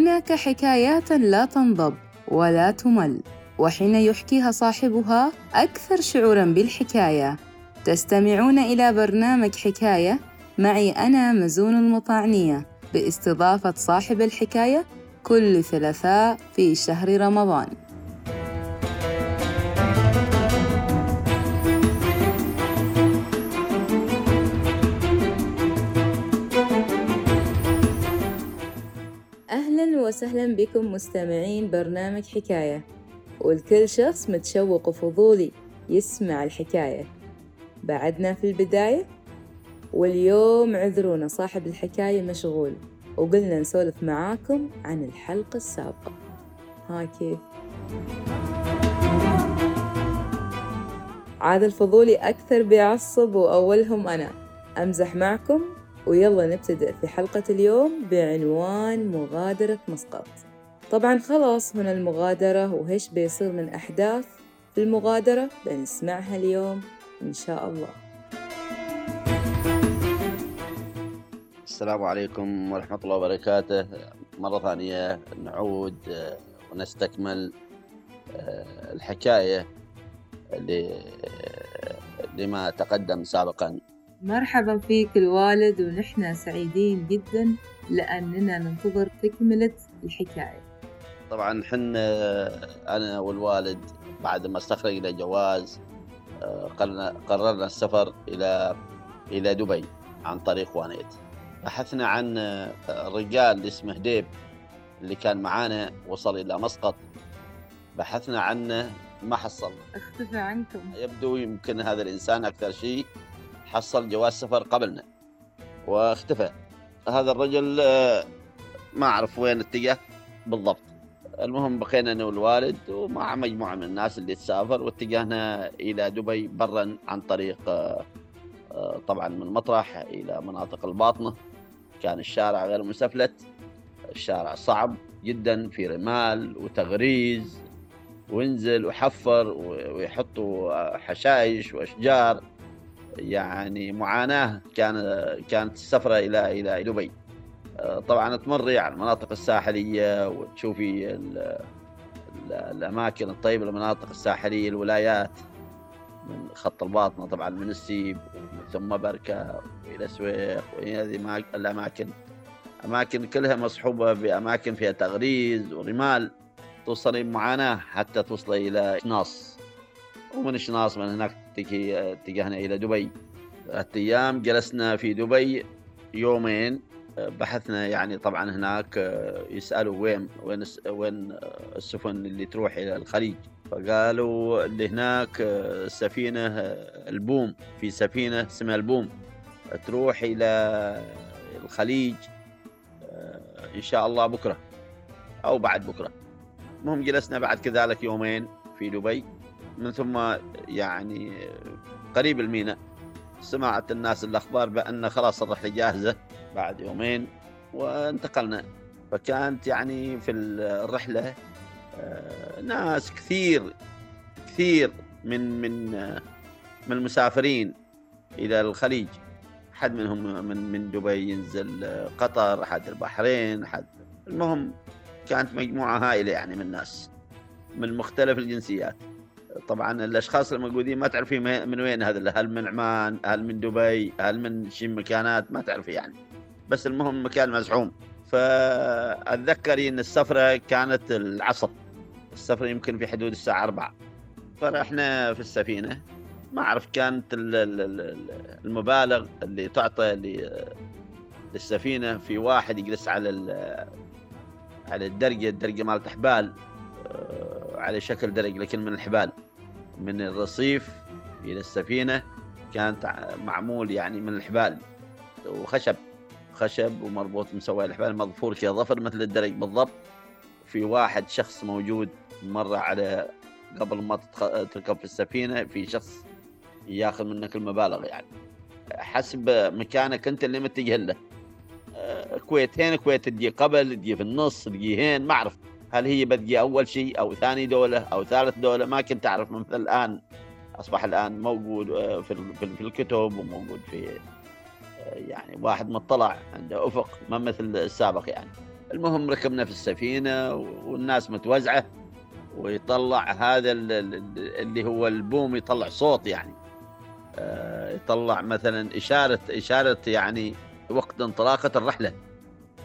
هناك حكايات لا تنضب ولا تمل وحين يحكيها صاحبها أكثر شعوراً بالحكاية. تستمعون إلى برنامج حكاية معي أنا مزون المطاعنية باستضافة صاحب الحكاية كل ثلاثاء في شهر رمضان. وسهلا بكم مستمعين برنامج حكاية والكل شخص متشوق وفضولي يسمع الحكاية. بعدنا في البداية واليوم عذرونا صاحب الحكاية مشغول وقلنا نسولف معاكم عن الحلقة السابقة. ها كيف؟ عاد الفضولي أكثر بيعصب وأولهم أنا. أمزح معكم ويلا نبتدئ في حلقة اليوم بعنوان مغادرة مسقط. طبعا خلاص هنا المغادرة وهيش بيصير من أحداث في المغادرة بنسمعها اليوم إن شاء الله. السلام عليكم ورحمة الله وبركاته. مرة ثانية نعود آه، ونستكمل آه، الحكاية لما تقدم سابقا. مرحبا فيك الوالد ونحن سعيدين جدا لأننا ننتظر تكملة الحكاية. طبعا حنا أنا والوالد بعد ما استخرجنا جواز آه، قررنا السفر إلى إلى دبي عن طريق وانيت. بحثنا عن آه، الرجال اسمه ديب اللي كان معانا وصل إلى مسقط. بحثنا عنه ما حصلنا. أختفى عنكم. يبدو يمكن هذا الإنسان أكثر شيء. حصل جواز سفر قبلنا. واختفى. هذا الرجل آه، ما أعرف وين اتجه بالضبط. المهم بقينا أنا والوالد ومع مجموعة من الناس اللي تسافر واتجهنا إلى دبي برا عن طريق آه، آه، طبعا من مطرح إلى مناطق الباطنة. كان الشارع غير مسفلت. الشارع صعب جدا في رمال وتغريز وينزل وحفر ويحطوا حشائش وأشجار. يعني معاناة كان كانت السفره إلى إلى دبي. آه، طبعا تمري على المناطق الساحلية وتشوفي ال- ال- الأماكن الطيبة المناطق الساحلية الولايات من خط الباطنة طبعا من السيب ومن ثم بركة وإلى سويق وهذه ما- الأماكن. أماكن كلها مصحوبة بأماكن فيها تغريز ورمال توصلي بمعاناة حتى توصلي إلى شناص ومن شناص من هناك اتجهنا إلى دبي. ثلاثة أيام جلسنا في دبي يومين بحثنا يعني طبعا هناك يسألوا وين وين وين السفن اللي تروح إلى الخليج. فقالوا اللي هناك سفينة البوم في سفينة اسمها البوم. تروح إلى الخليج إن شاء الله بكرة أو بعد بكرة. المهم جلسنا بعد كذلك يومين في دبي. من ثم يعني قريب الميناء سمعت الناس الأخبار بأن خلاص الرحلة جاهزة بعد يومين وانتقلنا. فكانت يعني في الرحلة آه، ناس كثير كثير من من آه، من المسافرين إلى الخليج. حد منهم من من دبي ينزل آه، قطر حد البحرين حد المهم كانت مجموعة هائلة يعني من الناس من مختلف الجنسيات. طبعا الأشخاص الموجودين ما تعرفي من وين هذا هل من عمان هل من دبي هل من شي مكانات ما تعرفي يعني. بس المهم مكان مزحوم. فأتذكر أن السفرة كانت العصر. السفرة يمكن في حدود الساعة أربعة. فرحنا في السفينة. ما أعرف كانت ال- ال- ال- المبالغ اللي تعطى ل- للسفينة في واحد يجلس على على الدرجة الدرجة مالت حبال آه، على شكل درج لكن من الحبال. من الرصيف إلى السفينة كانت معمول يعني من الحبال وخشب خشب ومربوط مسوي الحبال مظفور كذا ظفر مثل الدرج بالضبط. في واحد شخص موجود مرة على قبل ما تركب في السفينة في شخص ياخذ منك المبالغ يعني. حسب مكانك أنت اللي متجه له. آه، كويتين كويت تجي قبل تجي في النص تجي هين ما أعرف. هل هي بتجي أول شيء أو ثاني دولة أو ثالث دولة؟ ما كنت أعرف مثل الآن. أصبح الآن موجود آه، في في ال- في الكتب وموجود في آه، يعني واحد مطلع عنده أفق ما مثل السابق يعني. المهم ركبنا في السفينة والناس متوزعة ويطلع هذا اللي هو البوم يطلع صوت يعني. آه، يطلع مثلا إشارة إشارة يعني وقت انطلاقة الرحلة.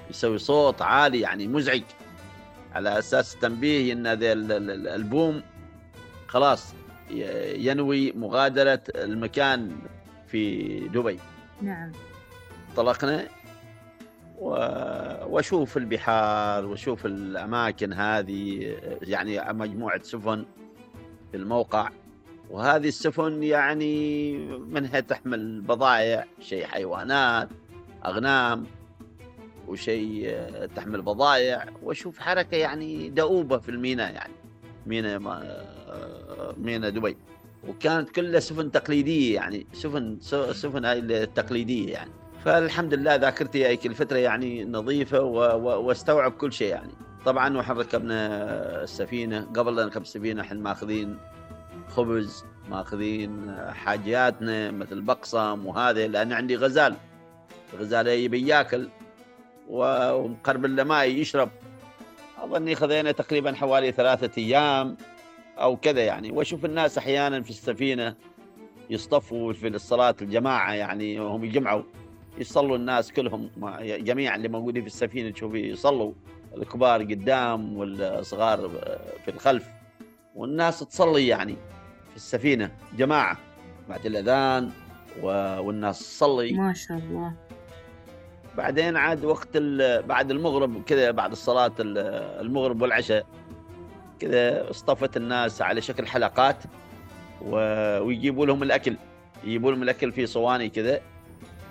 يسوي صوت عالي يعني مزعج. على أساس تنبيه أن هذا البوم خلاص ينوي مغادرة المكان في دبي. نعم. انطلقنا وأشوف البحار وأشوف الأماكن هذه يعني مجموعة سفن في الموقع. وهذه السفن يعني منها تحمل بضائع شيء حيوانات أغنام. وشيء تحمل بضائع. وأشوف حركة يعني دؤوبة في الميناء يعني. ميناء ميناء دبي. وكانت كلها سفن تقليدية يعني. سفن سفن هاي التقليديه يعني. فالحمد لله ذاكرتي هيك الفترة يعني نظيفة واستوعب كل شيء يعني. طبعا وإحنا ركبنا السفينة. قبل لا نركب السفينة إحنا ماخذين خبز ماخذين حاجياتنا مثل بقسم وهذا لأن عندي غزال. الغزال يبي ياكل. ومقرب له ماء يشرب. أظني خذينا تقريبا حوالي ثلاثة أيام أو كذا يعني. وأشوف الناس أحيانا في السفينة يصطفوا في الصلاة الجماعة يعني وهم يجمعوا. يصلوا الناس كلهم جميع اللي موجودين في السفينة تشوفي يصلوا. الكبار قدام والصغار في الخلف. والناس تصلي يعني في السفينة جماعة. بعد الأذان والناس تصلي. ما شاء الله. بعدين عاد وقت بعد المغرب كذا بعد الصلاه المغرب والعشاء كذا اصطفت الناس على شكل حلقات ويجيبوا لهم الأكل يجيبوا لهم الأكل في صواني كذا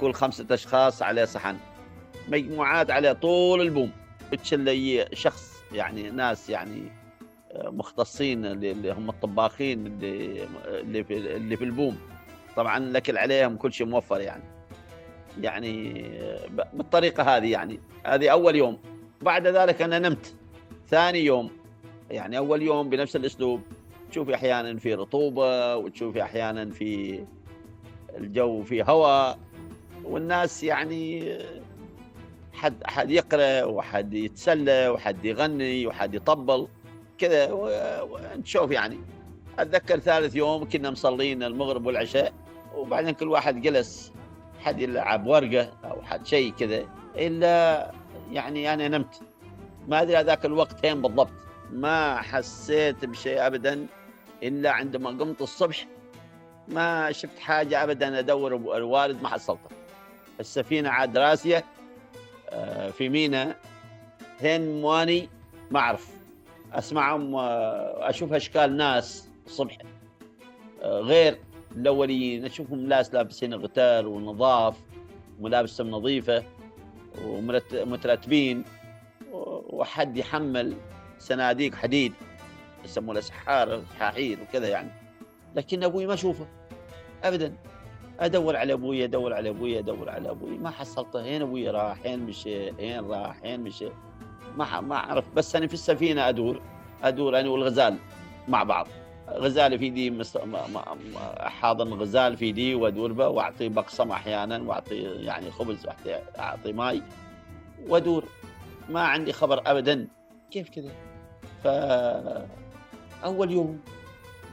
كل خمسة أشخاص على صحن مجموعات على طول البوم. اللي شخص يعني ناس يعني آه، مختصين اللي هم الطباخين اللي اللي في البوم. طبعا الأكل عليهم كل شيء موفر يعني. يعني بالطريقة هذه يعني. هذه أول يوم. بعد ذلك أنا نمت. ثاني يوم يعني أول يوم بنفس الأسلوب. تشوفي أحيانا في رطوبة وتشوفي أحيانا في الجو في هواء. والناس يعني حد حد يقرأ وحد يتسلى وحد يغني وحد يطبل. كذا ونشوف يعني. أتذكر ثالث يوم كنا مصلين المغرب والعشاء وبعدين كل واحد جلس. حد يلعب ورقة أو حد شيء كذا إلا يعني أنا نمت. ما أدري هذاك الوقت فين بالضبط. ما حسيت بشيء ابدا إلا عندما قمت الصبح ما شفت حاجة ابدا أدور الوالد ما حصلته السفينة عاد راسية آه، في مينا هين مواني ما أعرف. أسمعهم آه، أشوف أشكال ناس الصبح آه، غير الاوليين اشوفهم ناس لابسين غتال ونظاف ملابسهم نظيفة ومترتبين وحد يحمل صناديق حديد يسمونه سحار سحاحير وكذا يعني. لكن أبوي ما أشوفه ابدا. أدور على أبوي أدور على أبوي أدور على أبوي. ما حصلته هين أبوي راح هين مشي هين راح هين مشي. ما ما أعرف بس أنا في السفينة أدور أدور أنا والغزال مع بعض. غزالي في دي مس... ما... ما... حاضن غزال في دي وادور واعطي بقسم أحيانا واعطي يعني خبز واعطي اعطي ماي وادور ما عندي خبر ابدا. كيف كذا؟ ف أول يوم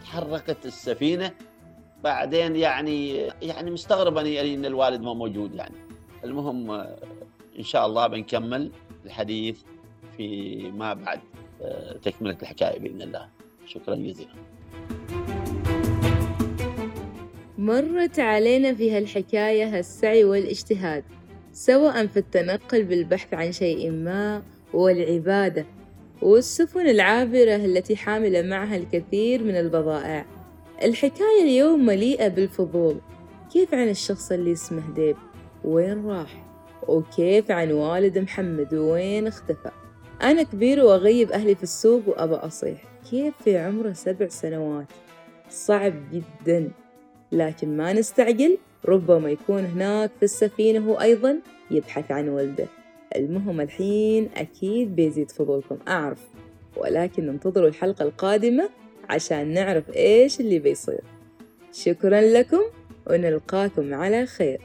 تحركت السفينة. بعدين يعني يعني مستغرب اني إن الوالد ما موجود يعني. المهم إن شاء الله بنكمل الحديث في ما بعد آه، تكملة الحكاية بإذن الله. شكرا جزيلا. مرت علينا في هالحكاية السعي والاجتهاد سواء في التنقل بالبحث عن شيء ما والعبادة والسفن العابرة التي حاملة معها الكثير من البضائع. الحكاية اليوم مليئة بالفضول. كيف عن الشخص اللي اسمه ديب؟ وين راح؟ وكيف عن والد محمد؟ وين اختفى؟ أنا كبير وأغيب أهلي في السوق وأبى أصيح. كيف في عمره سبع سنوات؟ صعب جدا. لكن ما نستعجل ربما يكون هناك في السفينة هو أيضا يبحث عن ولده. المهم الحين أكيد بيزيد فضولكم أعرف. ولكن انتظروا الحلقة القادمة عشان نعرف إيش اللي بيصير. شكرا لكم ونلقاكم على خير.